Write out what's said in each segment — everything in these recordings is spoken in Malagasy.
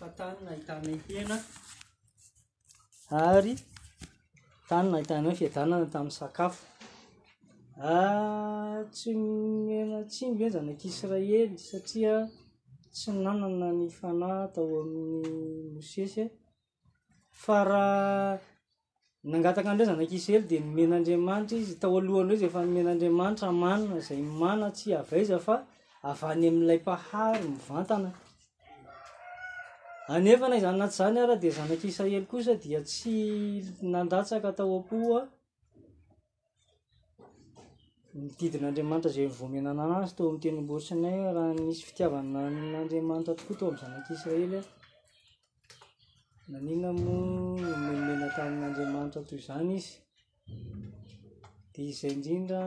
fa tany nahitanay hena ary tany nahitanay fiadanana tamin'ny sakafo ah, tsy mena tsy mbenja ny ankiisraely satria tsy nanana ny fanahy tao amin'ny mosesy Fa raha nangataka an'ireo zanak'Isy Israely dia nomen'Andriamanitra izy, tao alohan'ireo izy efa nomen'Andriamanitra mana, izay mana tsy avy aiza fa avy any amin'ilay Mpahary mivantana. Anefa na izany na tsy izany ara dia zanak'Israely kosa dia tsy nandatsaka tao am-po ny didin'Andriamanitra izay novomenana azy teo amin'ny tendrombohitra Sinay raha nisy fitiavana an'Andriamanitra tokoa teo amin'ny zanak'i Israely naninona moa no nomenao tamin'Andriamanitra toy izany izy dia izay indrindra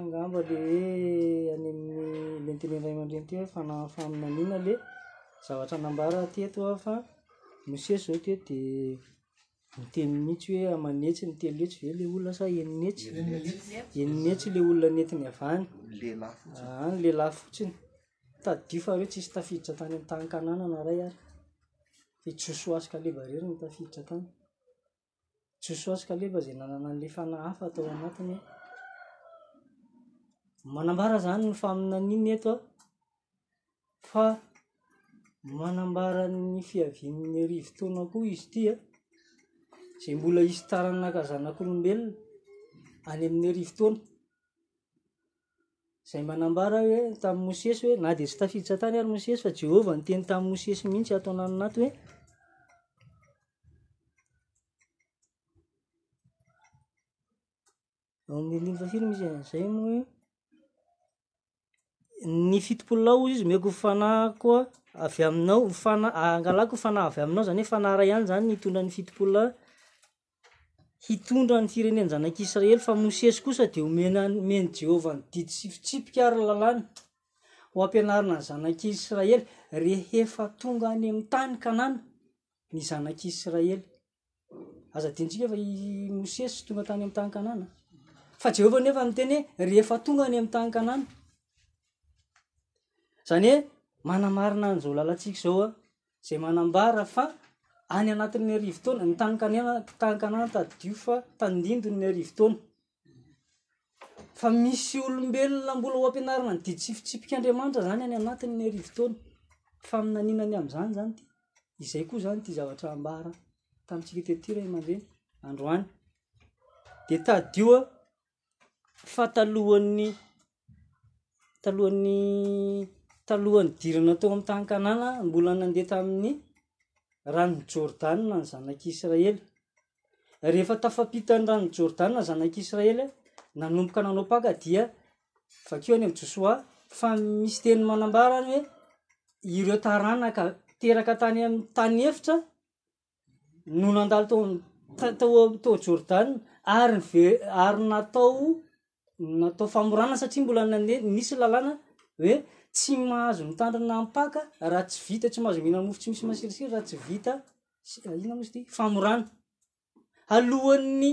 angamba le hoe any amin'ny lentelen'ny ray aman-dreny teo fa na fa naninona le zavatra nambara teto fa Mosesy izao teto dia Miteny mihitsy hoe aman'hetsy ny telo hetsy ve ilay olona sa enina hetsy? Enina hetsy ilay olona nentiny avy any. Lehilahy fotsiny. Ah, ny lehilahy fotsiny. Tadidio fa ireo tsisy tafiditra tany amin'ny tany Kanana na iray ary. Fa i Josoa sy Kaleba irery no tafiditra tany. Josoa sy Kaleba izay nanana an'ilay fanahy hafa tao anatiny. Manambara izany ny faminaniana eto an. Fa manambara ny fiavian'ny arivo taona koa izy ity, izay mbola hisy taranaka zanak'olombelona any amin'ny arivo taona, izay manambara hoe tamin'i Mosesy hoe na dia tsy tafiditra tany ary Mosesy fa Jehovah niteny tamin'i Mosesy mihitsy ato ananinato hoe Ao amin'ny Elim Fafiri misy an'izay ny hoe ny fitopolo lahy hoy izy omeko ho fanahy koa avy aminao ho fanahy angalako ho fanahy avy aminao zany hoe fanahy iray ihany zany ny hitondra ny fitopolo lahy hitondra ny firenen'ny zanak'Israely fa Mosesy kosa dia omena omen'i Jehovah ny didy sy fitsipika ary lalàna ho ampianarina ny zanak'Israely rehefa tonga any amin'ny tany Kanana ny zanak'Israely Aza adinontsika fa i Mosesy tonga tany amin'ny tany Kanana. Fa Jehovah nefa miteny hoe rehefa tonga any amin'ny tany Kanana. Izany hoe manamarina an'izao lalantsika izao a, izay manambara fa any anatin'ny arivo taona, ny tany Kanana, tany Kanana tadidio fa tandindon'ny arivo taona. Fa misy olombelona mbola ho ampianarina ny didy sy fitsipik'Andriamanitra zany any anatiny ny arivo taona. Faminaniana ny amin'izany zany ty. Izay koa zany ty zavatra ambara tamintsika tety ray aman-dreny androany. Dia tadidio fa talohan'ny talohan'ny talohan'ny dirana tao amin'ny tany Kanana mbola nandeha tamin'ny ranon'i Jordana ny zanak'Israely. Rehefa tafampita ny ranon'i Jordana zanak'i Israely nanomboka nanao paka dia vakio any amin'i Josoa fa misy teny manambara any hoe ireo taranaka teraka tany amin'ny tany efitra no nandalo tao tao tao Jordana ary ary natao Natao famorana satria mbola nane- nisy lalàna hoe tsy mahazo mitandrina mpaka raha tsy vita, tsy mahazo mihinana mofo tsy misy masirisiry raha tsy vita s- inona moa izy ty? famorana. Alohan'ny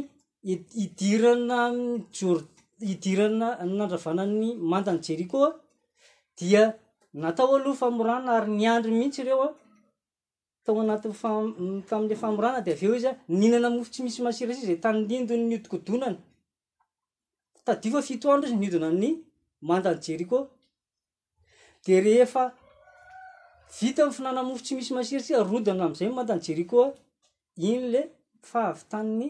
hid- hidirana amin'i Jor- hidirana nanandravana an'i Manda an'i Jeriko an, dia natao aloha famorana ary niandry mihitsy ireo an, tao anatin'ny fam- tamin'le famorana de avy eo izy an, nihinana mofo tsy misy masirasiry zay tandindon'ny hodikodonany. Tadidio fa fito andro izy niodina ny manda an'i Jeriko. Dia rehefa vita ny finanana mofo tsy misy masira sy arodana amin'izay ny manda an'i Jeriko, iny le fahavitan'ny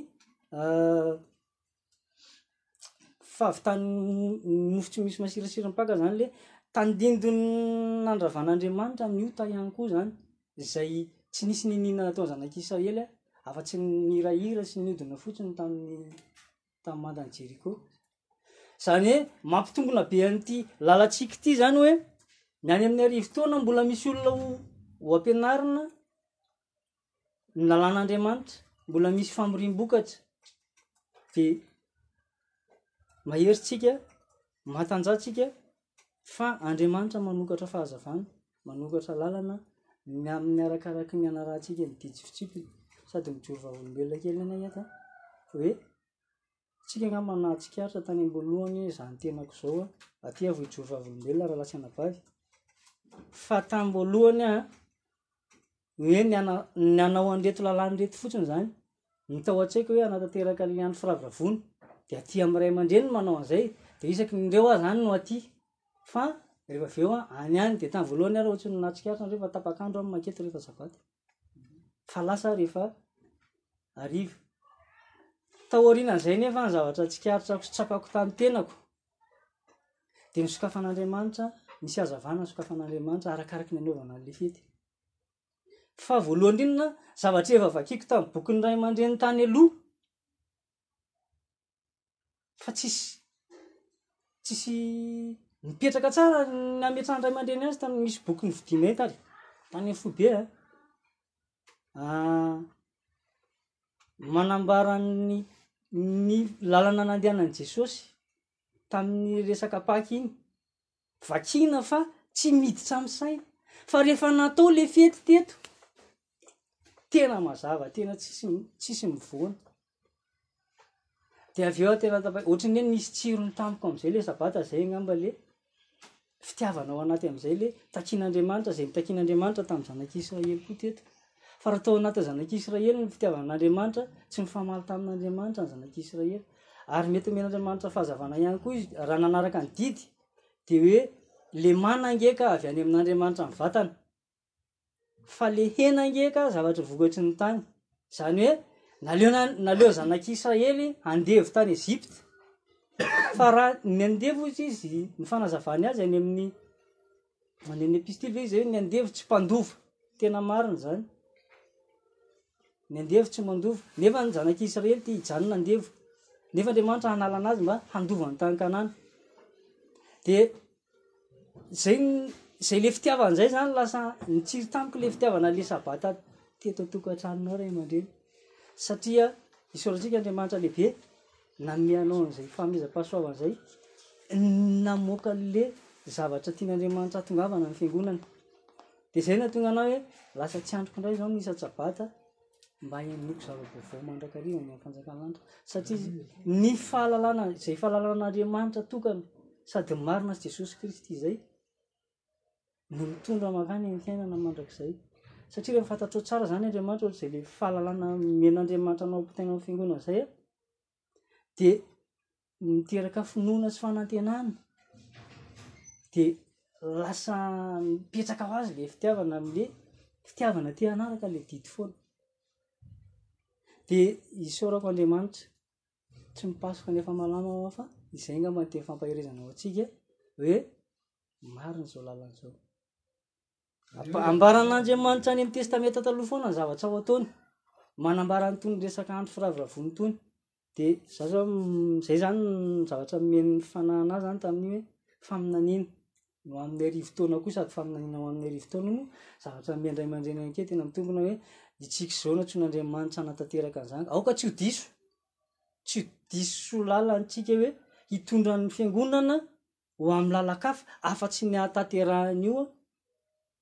uh, fahavitan'ny mofo tsy misy masirasira mipaka zany le tandindon'ny nandravan'Andriamanitra ny ota ihany koa zany. izay tsy nisy niniana nataon'ny zanak'Israely afa-tsy ny nirahira sy niodina fotsiny tamin'ny tamin'ny mandan'i Jeriko. Izany hoe mampitombona be an'ity lalantsika ity izany hoe ny any amin'ny arivo taona mbola misy olona ho ho ampianarina ny lalàn'Andriamanitra, mbola misy famoriam-bokatra. Dia maherintsika, matanjahantsika Fa Andriamanitra manokatra fahazavana, manokatra lalana ny amin'ny arakaraky ny hanarahantsika ny didy sy fitsipiny. Sady mijoro vavolombelona kely anay eto an! Hoe, isika angamba nahatsikaritra tany am-boalohany hoe izaho ny tenako izao an, aty aho vao hijoro vavolombelona raha lasa anabavy. Fa tamin'ny voalohany an, Hoe ny ana- ny hanao an'ireto lalàna ireto fotsiny izany, ny tao an-tsaiko hoe hanatanteraka ny andro firavoravoana, dia aty amin'ny ray aman-dreny ny manao an'izay, dia isaky ny indreo aho izany no aty. Fa rehefa avy eo an, any ihany, dia tamin'ny voalohany ary ohatry ny nahatsikaritra an'ireo fa tapak'andro aho maketo rehefa sabata. Fa lasa aho rehefa hariva. Tao aorianan'izay nefa ny zavatra tsikaritrako sy tsapako tamin'ny tenako, dia ny sokafan'Andriamanitra, nisy hazavana ny sokafan'Andriamanitra arakaraky ny hanaovana an'ilay fety. Fa voalohany indrindra, zavatra efa vakiko tamin'ny bokin'ny ray aman-dreny tany aloha, fa tsisy tsisy mipetraka tsara ny hametrahan'ny ray aman-dreny azy tamin'ny misy boky novidianay tary tany amin'ny foibe a ah, manambara ny ny lalana nandehanan'i Jesosy tamin'ny resaka Paky iny Vakiana fa tsy miditra amin'ny saina. Fa rehefa natao ilay fety teto, tena mazava, tena tsisy, tsisy mivoana. Dia avy eo tena tapa, ohatry ny hoe nisy tsirony tamiko amin'izay ilay sabata izay angamba ilay fitiavana ao anaty amin'izay ilay takin'Andriamanitra, izay nitakin'Andriamanitra tamin'ny zanak'Israely koa teto. Fa raha tao anatin'ny zanak'Israely ny fitiavan'Andriamanitra, tsy mifamaly tamin'Andriamanitra ny zanak'Israely. Ary mety omen'Andriamanitra fahazavana ihany koa izy raha nanaraka ny didy, dia hoe le mana nge ka avy any amin'Andriamanitra ny vatana. Fa le hena nge ka zavatra vokatry ny tany. Izany hoe naleo naleo zanak'Israely handevo tany Egypte. Fa raha ny andevo izy izy ny fanazavany azy any amin'ny Mandeha ny epistily ve izy hoe ny andevo tsy mpandova. Tena marina izany. Ny andevo tsy mandova. Nefa ny zanak'i Israely tia hijanona andevo. Nefa Andriamanitra hanala anazy mba handova ny tany Kanana. Dia izay izay le fitiavana izay zany lasa nitsiry tamiko le fitiavana le sabata teto an-tokantranonao ray aman-dreny. Satria isaorantsika Andriamanitra lehibe. Nanome anao an'izay fanomezam-pahasoavana izay, ny namoaka an'ilay zavatra tian'Andriamanitra hatongavana ny fiangonana. Dia izay no nahatonga anao hoe lasa tsy andriko indray izao ny isan-tsabata mba henoko zava-baovao mandrakariva momba ny fanjakan'ny lanitra. Satria ny fahalalana izay fahalalan'Andriamanitra tokana sady marina sy Jesosy Kristy izay no mitondra mankany amin'ny fiainana mandrakizay. Satria rehefa fantatrao tsara izany Andriamanitra, ohatr'izay ilay fahalalana omen'Andriamanitra anao ampitaina amin'ny fiangonana izay, dia miteraka finoana sy fanantenana. Dia lasa mipetraka ho azy ilay fitiavana amin'ilay fitiavana te hanaraka ilay didy foana. Dia isaorako Andriamanitra tsy mipasoka nefa malama ma fa izay angamba no tena fampaherezana ho antsika hoe marina izao lalana izao Ampa- ambaran'andriamanitra any amin'ny testamenta taloha foana ny zavatra ho ataony manambara an'itony resaka andro firavoravoana itony de za zao mm, zay zany ny zavatra nomen'ny fanahana ahy zany tamin'io hoe faminaniana Ny ho amin'ny arivo taona koa sady faminaniana ho amin'ny arivo taona moa, zavatra miha indray mandreny anke tena mitombina hoe i Tsikizona tsy Andriamanitra hanatanteraka an'izany. Aoka tsy ho diso, tsy ho diso lalantsika hoe hitondra ny fiangonana ho amin'ny lalan-kafa afa-tsy ny hahatanterahan'io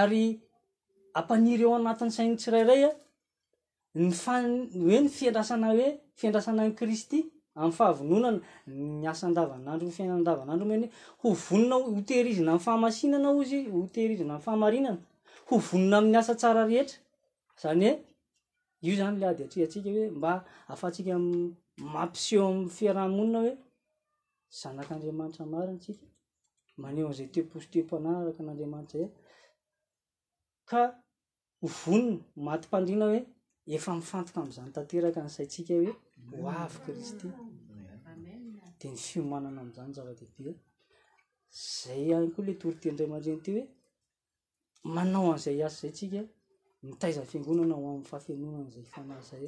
ary ampaniry eo anatin'ny sain'ny tsirairay ny hoe ny fiandrasana hoe fiandrasana an'i Kristy amin'ny fahavononana ny asa andavanandro ny fiainana andavanandro omeny ho vonona ho tehirizina amin'ny fahamasinana hoy izy ho tehirizina amin'ny fahamarinana ho vonona amin'ny asa tsara rehetra izany hoe io zany le ady atrehantsika hoe mba afatsika mampiseho amin'ny fiarahamonina hoe zanak'Andriamanitra marina tsika maneho an'izay tempo sy tempo anaraka an'Andriamanitra ihany, ka ho vonona matim-pandriana hoe efa mifantoka amin'izany tanteraka ny saintsika hoe ho avy Kristy. Dia ny fiomanana amin'izany zava-dehibe. Zay ihany koa le toriteny ray aman-dreny teo hoe manao an'izay asa izay tsika, mitaiza ny fiangonana ho amin'ny fahafenoana an'izay fanahy izay,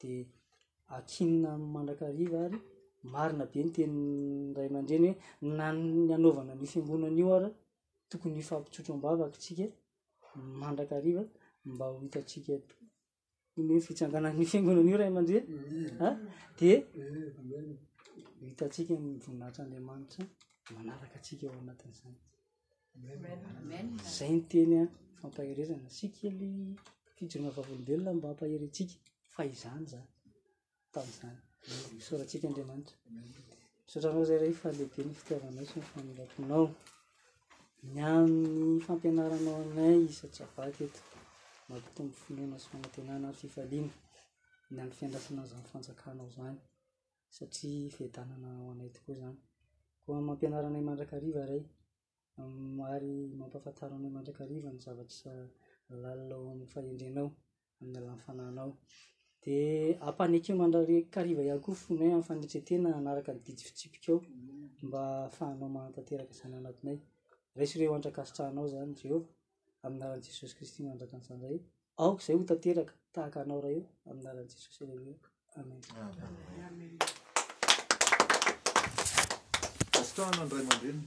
de ankinina mandrakariva ary marina be ny tenin'ny ray aman-dreny hoe na ny anaovana an'io fiangonana io ary tokony hifampitsotro am-bavaka isika mandrakariva mba ho hitantsika iny hoe fitsanganan'ny fiangonana io ray aman-dreny a dia hitantsika ny voninahitr'andriamanitra manaraka atsika ao anatin'izany zay ny teny a fampaherezana sikely fijoroana vavolombelona mba hampaherentsika fa izany zany tamin'izany. Isaorantsika Andriamanitra. Misaotra anao izay Ray fa lehibe ny fitiavanao sy ny famindrampinao. Ny amin'ny fampianaranao anay isa-tsabaka eto, mampitombo finoana sy fanantenana ary fifaliana ny amin'ny fiandrasana izany fanjakanao izany satria fiadanana ho anay tokoa izany. Koa mampianaranay mandrakariva Ray ary mampahafantaro anao mandrakariva ny zavatra lalina ao amin'ny fahendrenao amin'ny alalan'ny fananao, dia ampanekeo mandrakariva ihany koa ny fonay amin'ny fanetren-tena hanaraka ny didy fitsipikao mba hahafahanao mahatanteraka izany ao anatinay, raiso ireo andrakasitrahanao izany Jehovah, amin'ny anaran'i Jesosy Kristy mandraka ny Zanany, aoka izay ho tanteraka tahaka anao raha eo, amin'ny anaran'i Jesosy, aleloia, amen. Amen.